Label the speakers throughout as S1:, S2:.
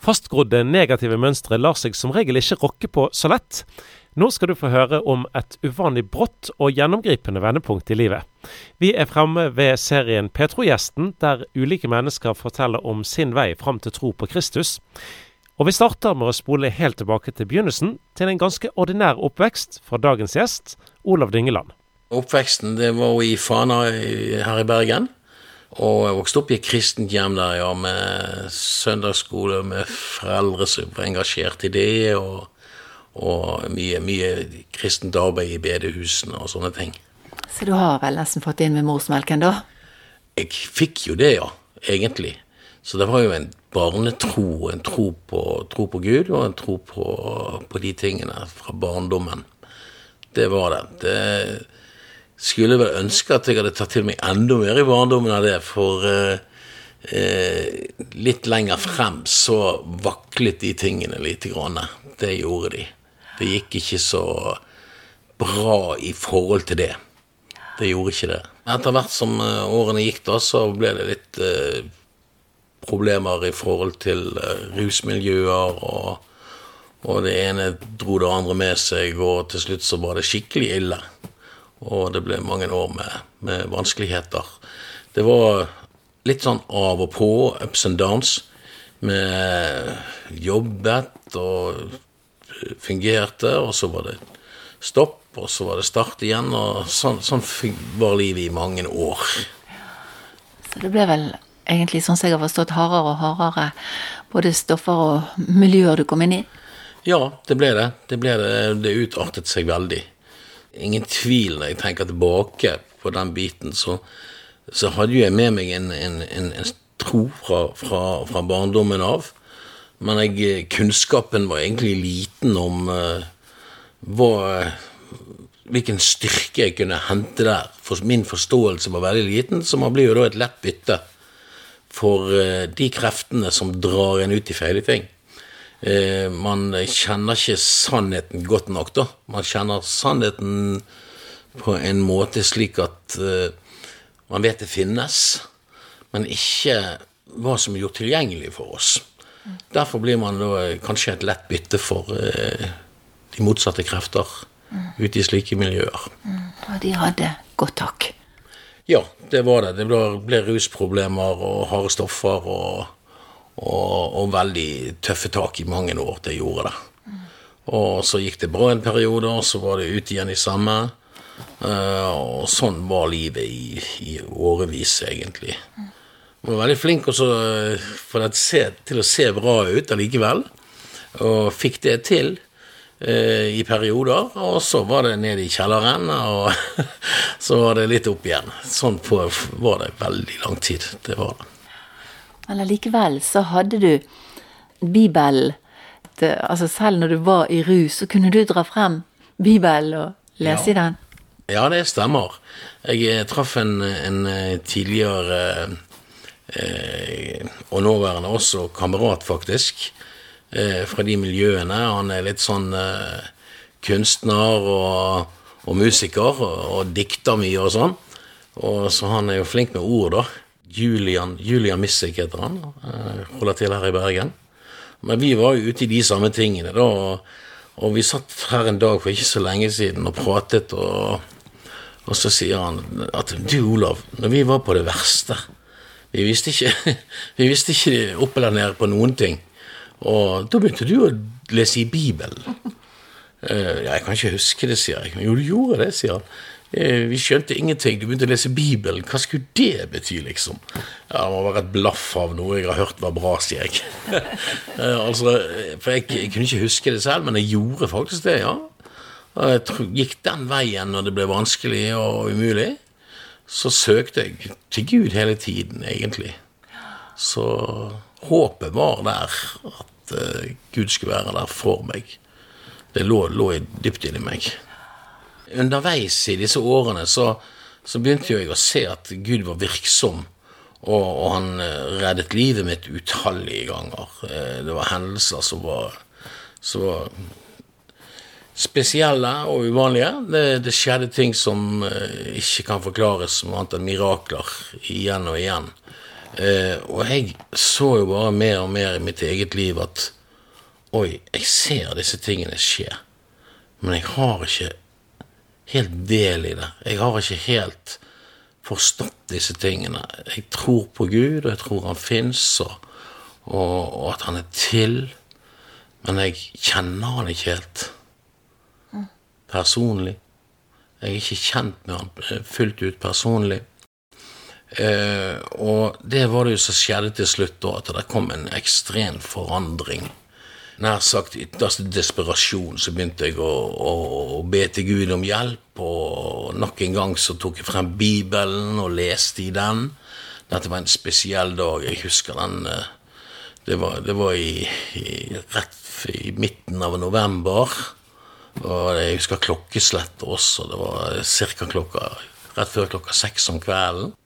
S1: Fastgrodde negative mønstre lar seg som regel ikke rokke på så lett. Nå skal du få høre om et uvanlig brått og gjennomgripende vendepunkt i livet. Vi er fremme ved serien Petro-gjesten, der ulike mennesker forteller om sin vei fram til tro på Kristus. Og vi starter med å spole helt tilbake til begynnelsen, til en ganske ordinær oppvekst fra dagens gjest, Olav Dyngeland.
S2: Oppveksten det var i Fana her i Bergen. Og jeg vokste opp i et kristent hjem der, ja, med søndagsskole, med foreldre som var engasjert i det, og, og mye, mye kristent arbeid i bedehusene og sånne ting.
S3: Så du har vel nesten fått inn med morsmelken, da?
S2: Jeg fikk jo det, ja. Egentlig. Så det var jo en barnetro, en tro på, tro på Gud, og en tro på, på de tingene fra barndommen. Det var det. det skulle vel ønske at jeg hadde tatt til meg enda mer i barndommen av det, for eh, eh, litt lenger frem så vaklet de tingene lite grann. Det gjorde de. Det gikk ikke så bra i forhold til det. Det gjorde ikke det. Etter hvert som eh, årene gikk, da, så ble det litt eh, problemer i forhold til eh, rusmiljøer, og, og det ene dro det andre med seg, og til slutt så var det skikkelig ille. Og det ble mange år med, med vanskeligheter. Det var litt sånn av og på, ups and downs. Med jobbet og fungerte, og så var det stopp, og så var det start igjen. Og sånn, sånn var livet i mange år.
S3: Så det ble vel egentlig, sånn som jeg har forstått, hardere og hardere både stoffer og miljøer du kom inn i?
S2: Ja, det ble det. Det, ble det. det utartet seg veldig ingen tvil når jeg tenker tilbake på den biten, så, så hadde jeg med meg en, en, en, en tro fra, fra, fra, barndommen av. Men jeg, kunnskapen var egentlig liten om uh, hva, hvilken styrke jeg kunne hente der. For min forståelse var veldig liten, så man blir jo da et lett bytte for uh, de kreftene som drar en ut i feile ting. Eh, man kjenner ikke sannheten godt nok, da. Man kjenner sannheten på en måte slik at eh, man vet det finnes, men ikke hva som er gjort tilgjengelig for oss. Derfor blir man da kanskje et lett bytte for eh, de motsatte krefter ute i slike miljøer.
S3: Og de hadde godt tak?
S2: Ja, det var det. Det ble, ble rusproblemer og harde stoffer og og, og, veldig tøffe tak i mange år. Det gjorde det. Og så gikk det bra en periode, og så var det ut igjen i samme. Uh, og sånn var livet i, i årevis, egentlig. Jeg var veldig flink også, for det, se, til å se bra ut allikevel. Og fikk det til uh, i perioder. Og så var det ned i kjelleren, og så var det litt opp igjen. Sånn på, var det veldig lang tid. Det var det.
S3: Men allikevel så hadde du Bibelen Altså selv når du var i rus, så kunne du dra frem Bibelen og lese
S2: ja.
S3: i den?
S2: Ja, det stemmer. Jeg eh, traff en, en eh, tidligere eh, og nåværende også kamerat, faktisk, eh, fra de miljøene. Han er litt sånn eh, kunstner og, og musiker og, og, dikter mye og sånn. Og så han er jo flink med ord, da. Julian, Julian Missik heter han. Eh, holder til her i Bergen. Men vi var jo ute i de samme tingene, da. Og, vi satt her en dag for ikke så lenge siden og pratet, og, og så sier han at du, Olav, når vi var på det verste Vi visste ikke, vi visste ikke opp eller ned på noen ting. Og da begynte du å lese i Bibelen. Uh, jeg kan ikke huske det, sier jeg. Jo, du gjorde det, sier han. Eh, vi skjønte ingenting. Du begynte å lese Bibelen. Hva skulle det bety, liksom? Ja, Det må være et blaff av noe jeg har hørt var bra, sier jeg. Eh, altså, for jeg, jeg, kunne ikke huske det selv, men jeg gjorde faktisk det, ja. Jeg gikk den veien når det ble vanskelig og umulig. Så søkte jeg til Gud hele tiden, egentlig. Så håpet var der, at uh, Gud skulle være der for meg. Det lå, lå dypt inni meg underveis i disse årene så, så begynte jo jeg å se at Gud var virksom. Og, og, han eh, reddet livet mitt utallige ganger. Eh, det var hendelser som var, som var spesielle og uvanlige. Det, det, skjedde ting som eh, ikke kan forklares som annet enn mirakler igjen og igjen. Og jeg så jo bare mer og mer i mitt eget liv at Oi, jeg ser disse tingene skje, men jeg har ikke helt del i det. Jeg har ikke helt forstått disse tingene. Jeg tror på Gud, og jeg tror han fins, og, og, og, at han er til. Men jeg kjenner han ikke helt personlig. Jeg er ikke kjent med han eh, fullt ut personlig. Eh, og det var det jo som skjedde til slutt, da, at det kom en ekstrem forandring nær sagt ytterste desperasjon så begynte jeg å, å, å, be til Gud om hjelp, og nok en gang så tok jeg frem Bibelen og leste i den. Dette var en spesiell dag. Jeg husker den eh, Det var, det var i, i, rett i midten av november. Og jeg husker klokkeslettet også. Det var ca. klokka rett før klokka seks om kvelden.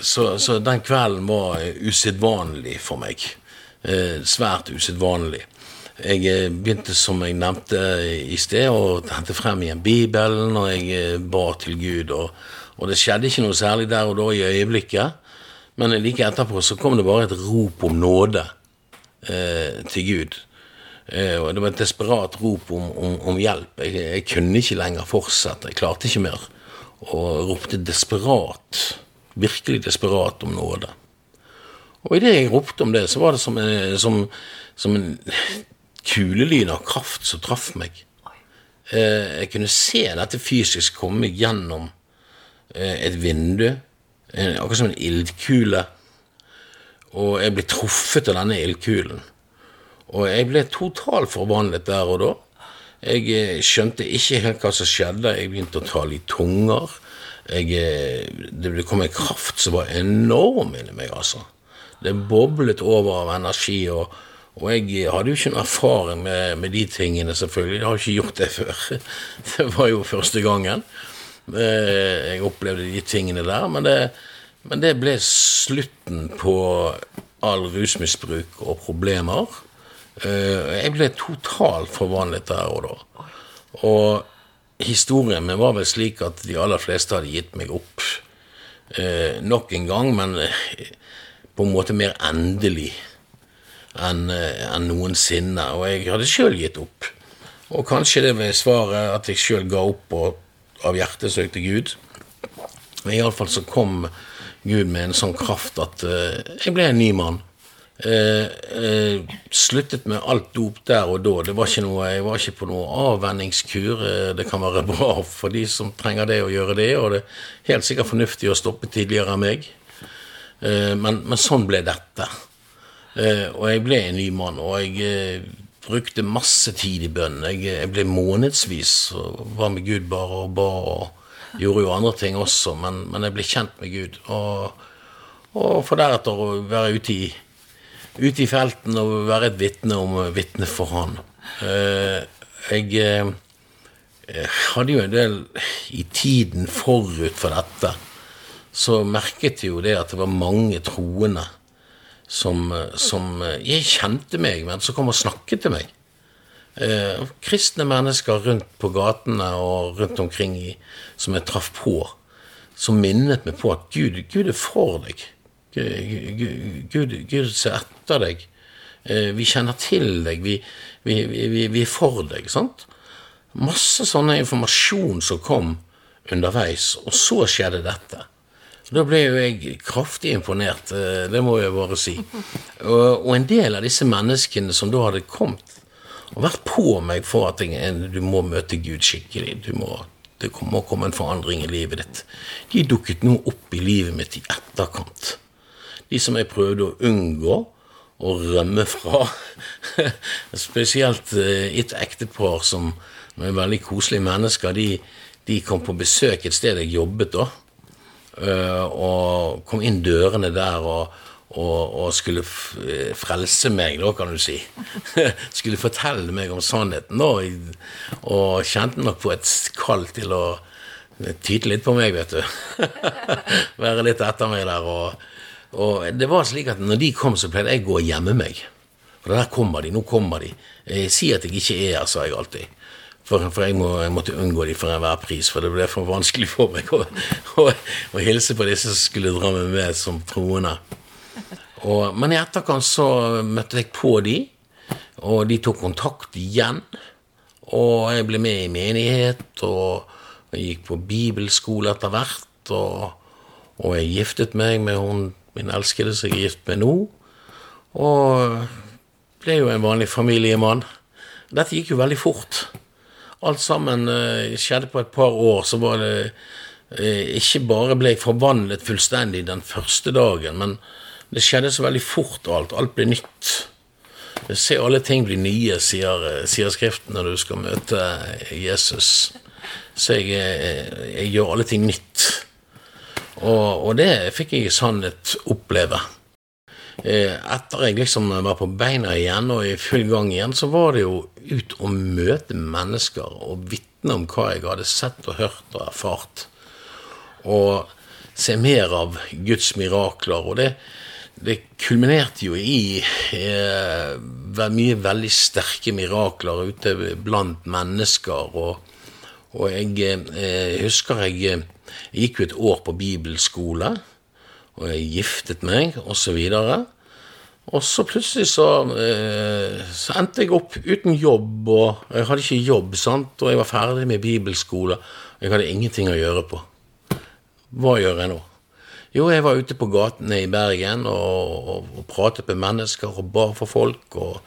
S2: Så, så den kvelden var usedvanlig for meg. Eh, svært usedvanlig. Jeg eh, begynte, som jeg nevnte i sted, å hente frem igjen Bibelen, og jeg eh, ba til Gud. Og, og, det skjedde ikke noe særlig der og da i øyeblikket, men like etterpå så kom det bare et rop om nåde eh, til Gud. Eh, og det var et desperat rop om, om, om hjelp. Jeg, jeg, kunne ikke lenger fortsette, jeg klarte ikke mer. Og ropte desperat, virkelig desperat om nåde. Og idet jeg ropte om det, så var det som, som, som en kulelyn av kraft som traff meg. Eh, jeg kunne se dette fysisk komme gjennom eh, et vindu, akkurat som en ildkule. Og jeg ble truffet av denne ildkulen. Og jeg ble totalt forvandlet der og da. Jeg eh, skjønte ikke helt hva som skjedde. Jeg begynte å tale i tunger. Jeg, det kom en kraft som var enorm inni meg, altså. Det boblet over av energi. og og jeg hadde jo ikke noe erfaring med, med, de tingene, selvfølgelig. Jeg har ikke gjort det før. Det var jo første gangen eh, jeg opplevde de tingene der. Men det, men det ble slutten på all rusmisbruk og problemer. Eh, jeg ble totalt forvandlet der og da. Og historien min var vel slik at de aller fleste hadde gitt meg opp eh, nok en gang, men på en måte mer endelig enn eh, en noensinne. Og jeg hadde sjøl gitt opp. Og kanskje det var svaret at jeg sjøl ga opp og av hjertet søkte Gud. Men iallfall så kom Gud med en sånn kraft at uh, jeg ble en ny mann. Uh, uh, sluttet med alt dop der og da. Det var ikke noe, jeg var ikke på noe avvenningskur. det kan være bra for de som trenger det, å gjøre det. Og det er helt sikkert fornuftig å stoppe tidligere enn meg. Men, men sånn ble dette. Eh, og jeg ble en ny mann, og jeg eh, brukte masse tid i bønn. Jeg, jeg, ble månedsvis og var med Gud bare og ba og gjorde jo andre ting også, men, men jeg ble kjent med Gud. Og, og for deretter å være ute i, ute i felten og være et vitne om vitne for Han. Jeg, jeg hadde jo en del i tiden forut for dette, så merket jeg jo det at det var mange troende som, som, Jeg kjente meg, men som kom og snakket til meg. Eh, kristne mennesker rundt på gatene og rundt omkring i, som jeg traff på, som minnet meg på at Gud, Gud er for deg. Gud, Gud, Gud ser etter deg. Eh, vi kjenner til deg. Vi, vi, vi, vi er for deg. sant? Masse sånne informasjon som kom underveis, og så skjedde dette. Da ble jo jeg kraftig imponert, eh, det må jeg bare si. Og, og en del av disse menneskene som da hadde kommet og vært på meg for at jeg, du må møte Gud skikkelig, du må, det må komme en forandring i livet ditt, de dukket nå opp i livet mitt i etterkant. De som jeg prøvde å unngå å rømme fra. Spesielt eh, et ektepar som er veldig koselige mennesker. De, de kom på besøk et sted jeg jobbet da. Eh, og kom inn dørene der og, og, og skulle frelse meg, da, kan du si. skulle fortelle meg om sannheten, da, og kjente nok på et kall til å tyte litt på meg, vet du. Være litt etter meg der. Og, og, det var slik at når de kom, så pleide jeg å gå og gjemme meg. For der kommer de, nå kommer de. Si at jeg ikke er her, sa jeg alltid. For, for jeg, må, jeg, måtte unngå dem for enhver pris, for det ble for vanskelig for meg å, å, å, hilse på disse som skulle dra meg med som troende. Og, men i etterkant så møtte jeg på de, og de tok kontakt igjen. Og jeg ble med i menighet, og jeg gikk på bibelskole etter hvert. Og, og jeg giftet meg med hun min elskede som jeg er gift med nå. Og ble jo en vanlig familiemann. Dette gikk jo veldig fort. Alt sammen uh, skjedde på et par år. Så var det uh, Ikke bare ble jeg forvandlet fullstendig den første dagen, men det skjedde så veldig fort alt. Alt ble nytt. Se, alle ting blir nye, sier, sier, Skriften når du skal møte Jesus. Så jeg, jeg gjør alle ting nytt. Og, og, det fikk jeg i sannhet oppleve. Eh, etter jeg liksom var på beina igjen og i full gang igjen, så var det jo ut å møte mennesker og vitne om hva jeg hadde sett og hørt og erfart. Og se mer av Guds mirakler. Og det, det kulminerte jo i eh, mye veldig sterke mirakler ute blant mennesker. Og, og jeg eh, husker jeg jeg gikk jo et år på bibelskole, og jeg giftet meg, osv. Og så plutselig så, eh, så, endte jeg opp uten jobb, og jeg hadde ikke jobb, sant, og jeg var ferdig med bibelskole. Og jeg hadde ingenting å gjøre på. Hva gjør jeg nå? Jo, jeg var ute på gatene i Bergen og, og, og pratet med mennesker og bar for folk, og,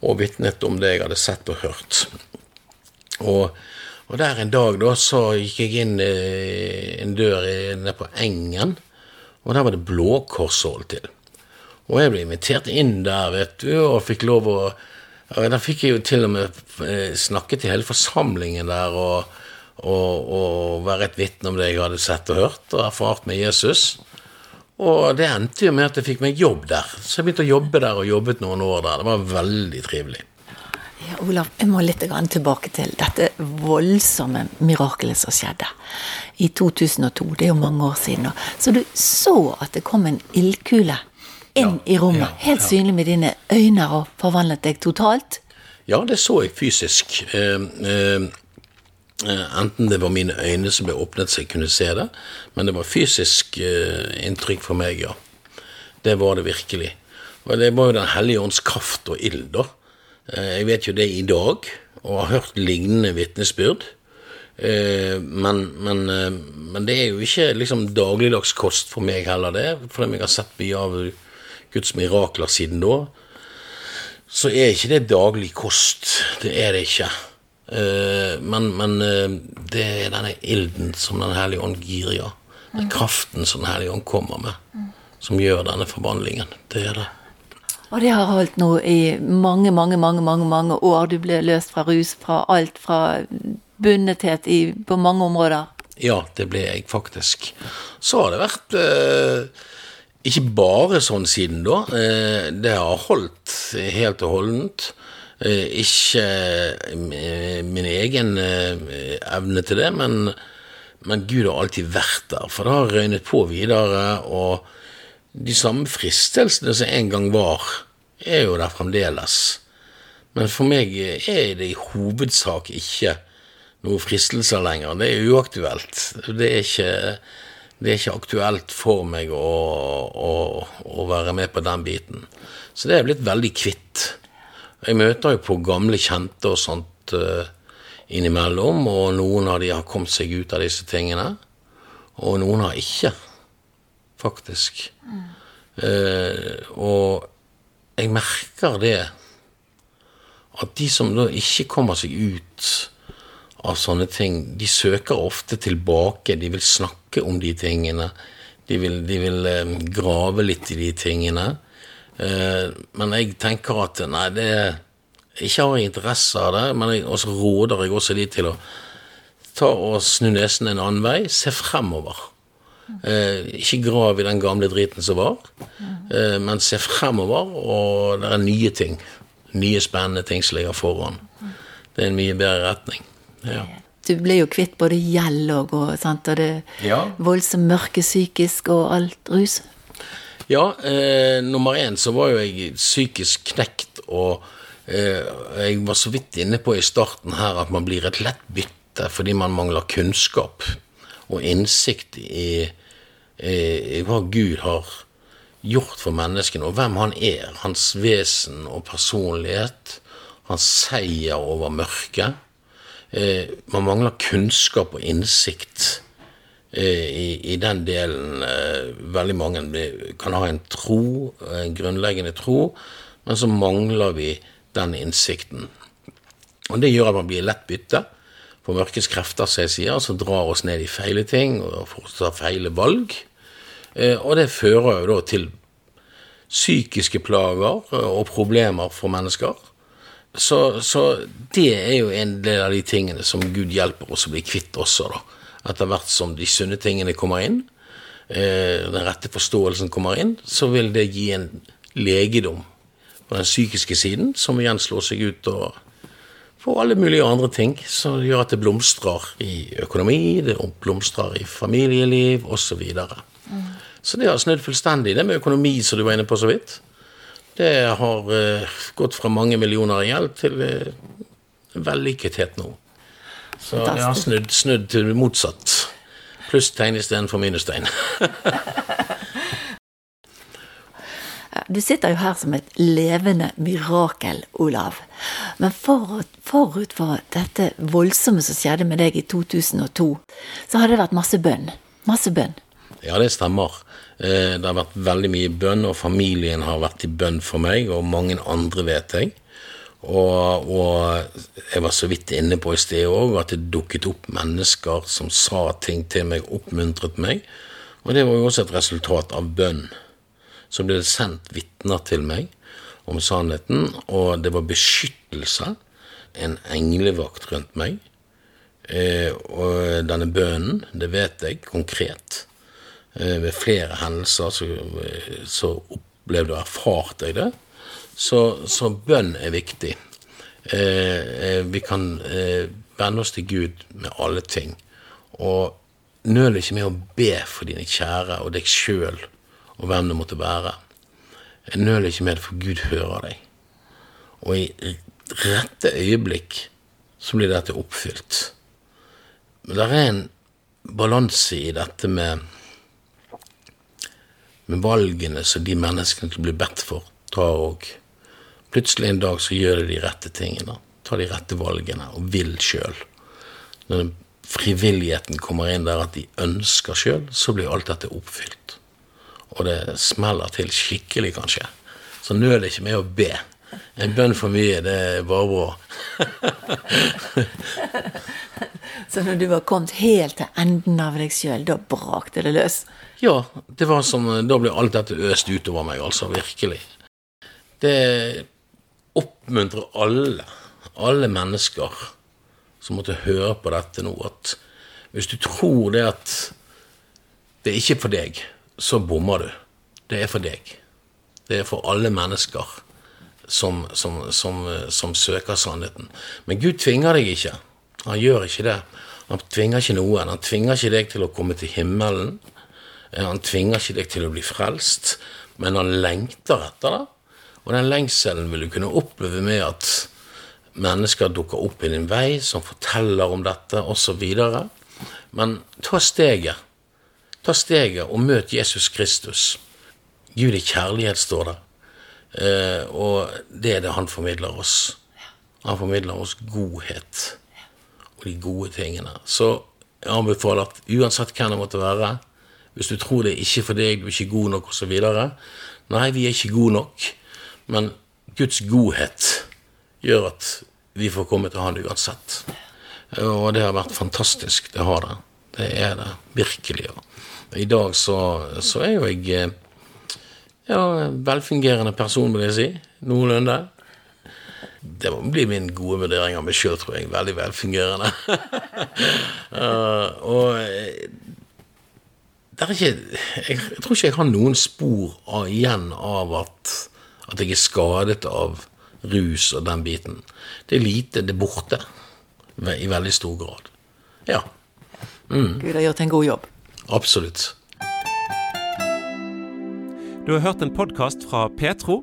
S2: og vitnet om det jeg hadde sett og hørt. Og og der en dag da så gikk jeg inn eh, en dør nede på Engen, og der var det Blå Kors holdt til. Og jeg ble invitert inn der, vet du, og fikk lov å Da fikk jeg jo til og med eh, snakke til hele forsamlingen der og, og, og være et vitne om det jeg hadde sett og hørt og erfart med Jesus. Og det endte jo med at jeg fikk meg jobb der. Så jeg begynte å jobbe der og jobbet noen år der. Det var veldig trivelig.
S3: Ja, Olav, jeg må litt tilbake til dette voldsomme mirakelet som skjedde i 2002. Det er jo mange år siden. Så du så at det kom en ildkule inn ja, i rommet, ja, helt synlig med dine øyne, og forvandlet deg totalt?
S2: Ja, det så jeg fysisk. Eh, eh, enten det var mine øyne som ble åpnet så jeg kunne se det, men det var fysisk eh, inntrykk for meg, ja. Det var det virkelig. Og det var jo Den hellige ånds kraft og ild, da jeg vet jo det i dag, og har hørt lignende vitnesbyrd. Eh, men, men, eh, men, det er jo ikke liksom dagligdags kost for meg heller, det. For jeg har sett mye av Guds mirakler siden da. Så er ikke det daglig kost. Det er det ikke. Men, men det er denne ilden som Den hellige ånd gir, ja. Den kraften som Den hellige ånd kommer med, som gjør denne forvandlingen. Det er det.
S3: Og det har holdt nå i mange, mange, mange mange, mange år. Du ble løst fra rus, fra alt fra bundethet i, på mange områder.
S2: Ja, det ble jeg faktisk. Så har det vært eh, ikke bare sånn siden da. Eh, det har holdt helt og holdent. Eh, ikke eh, min egen eh, evne til det, men, men Gud har alltid vært der. For det har røynet på videre. og de samme fristelsene som en gang var, er jo der fremdeles. Men for meg er det i hovedsak ikke noen fristelser lenger. Det er uaktuelt. Det er ikke, det er ikke aktuelt for meg å, å, å, være med på den biten. Så det er jeg blitt veldig kvitt. Jeg møter jo på gamle kjente og sånt uh, innimellom, og noen av de har kommet seg ut av disse tingene, og noen har ikke faktisk. Mm. Eh, og jeg merker det at de som da ikke kommer seg ut av sånne ting, de søker ofte tilbake. De vil snakke om de tingene. De vil, de vil eh, grave litt i de tingene. Eh, men jeg tenker at nei, det ikke har jeg interesse av det, men jeg, også råder jeg også de til å ta og snu nesen en annen vei, se fremover. Eh, ikke grav i den gamle driten som var, eh, men se fremover, og det er nye ting. Nye spennende ting som ligger foran. Det er en mye bedre retning. Ja.
S3: Du ble jo kvitt både gjeld og, og, sant, og det ja. voldsomt mørke psykisk og alt rus.
S2: Ja, eh, nummer én så var jo jeg psykisk knekt, og eh, jeg var så vidt inne på i starten her at man blir et lett bytte fordi man mangler kunnskap og innsikt i, i hva Gud har gjort for menneskene, og hvem han er. Hans vesen og personlighet. Hans seier over mørket. Eh, man mangler kunnskap og innsikt eh, i, i, den delen. Eh, veldig mange kan ha en tro, en grunnleggende tro, men så mangler vi den innsikten. Og Det gjør at man blir lett bytte for mørkets krefter, som jeg sier, som drar oss ned i feile ting og foretar feile valg. Eh, og det fører jo da til psykiske plager eh, og problemer for mennesker. Så, så, det er jo en del av de tingene som Gud hjelper oss å bli kvitt også, da. Etter hvert som de sunne tingene kommer inn, eh, den rette forståelsen kommer inn, så vil det gi en legedom på den psykiske siden, som igjen slår seg ut og får alle mulige andre ting som gjør at det blomstrer i økonomi, det blomstrer i familieliv osv. Mm. Så det har snudd fullstendig. Det med økonomi, som du var inne på så vidt, det har uh, gått fra mange millioner i gjeld til uh, vellykkethet nå. Så det har snudd, snudd til motsatt. Plusstegn istedenfor minustegn.
S3: Du sitter jo her som et levende mirakel, Olav. Men forut, forut for dette voldsomme som skjedde med deg i 2002, så har det vært masse bønn. Masse bønn.
S2: Ja, det stemmer. Eh, det har vært veldig mye bønn, og familien har vært i bønn for meg, og mange andre, vet jeg. Og, og, jeg var så vidt inne på i sted òg at det dukket opp mennesker som sa ting til meg, oppmuntret meg. Og det var jo også et resultat av bønn så ble det sendt vitner til meg om sannheten, og det var beskyttelse, en englevakt rundt meg. Eh, og denne bønnen, det vet jeg konkret. Eh, ved flere hendelser så, så opplevde og erfarte jeg det. Så, så bønn er viktig. Eh, vi kan vende oss til Gud med alle ting. Og nøl ikke med å be for dine kjære og deg sjøl og hvem det måtte være. Nøl ikke med det, for Gud hører deg. Og i rette øyeblikk så blir dette oppfylt. Men det er en balanse i dette med, med valgene som de menneskene som blir bedt for, tar òg. Plutselig en dag så gjør de de rette tingene, tar de rette valgene og vil sjøl. Når frivilligheten kommer inn der at de ønsker sjøl, så blir alt dette oppfylt og det smeller til skikkelig, kanskje. Så nøl ikke med å be. En bønn for mye, det er bare bra.
S3: så når du var kommet helt til enden av deg sjøl, da brakte det løs?
S2: Ja, det var som Da ble alt dette øst utover meg, altså. Virkelig. Det oppmuntrer alle, alle mennesker som måtte høre på dette nå, at hvis du tror det at det er ikke for deg, så bommer du. Det er for deg. Det er for alle mennesker som, som, som, som, søker sannheten. Men Gud tvinger deg ikke. Han gjør ikke det. Han tvinger ikke noen. Han tvinger ikke deg til å komme til himmelen. Han tvinger ikke deg til å bli frelst, men han lengter etter det. Og den lengselen vil du kunne oppleve med at mennesker dukker opp i din vei som forteller om dette, osv. Men ta steget. Ta steget og møt Jesus Kristus. Gud i kjærlighet, står det. Eh, og det er det han formidler oss. Han formidler oss godhet og de gode tingene. Så jeg anbefaler at uansett hvem det måtte være, hvis du tror det er ikke for deg, du er ikke god nok osv. Nei, vi er ikke gode nok, men Guds godhet gjør at vi får komme til Han uansett. Og det har vært fantastisk. Det har det. Det er det virkelig. I dag så, så er jo jeg eh, ja, velfungerende person, vil jeg si. Noenlunde. Det må bli min gode vurdering av meg sjøl, tror jeg. Veldig velfungerende. uh, og eh, det er ikke jeg, jeg, tror ikke jeg har noen spor av, igjen av at, at jeg er skadet av rus og den biten. Det er lite, det er borte. I veldig stor grad. Ja.
S3: Mm. Gud har gjort en god jobb.
S2: Absolutt.
S1: Du har hørt en podkast fra Petro.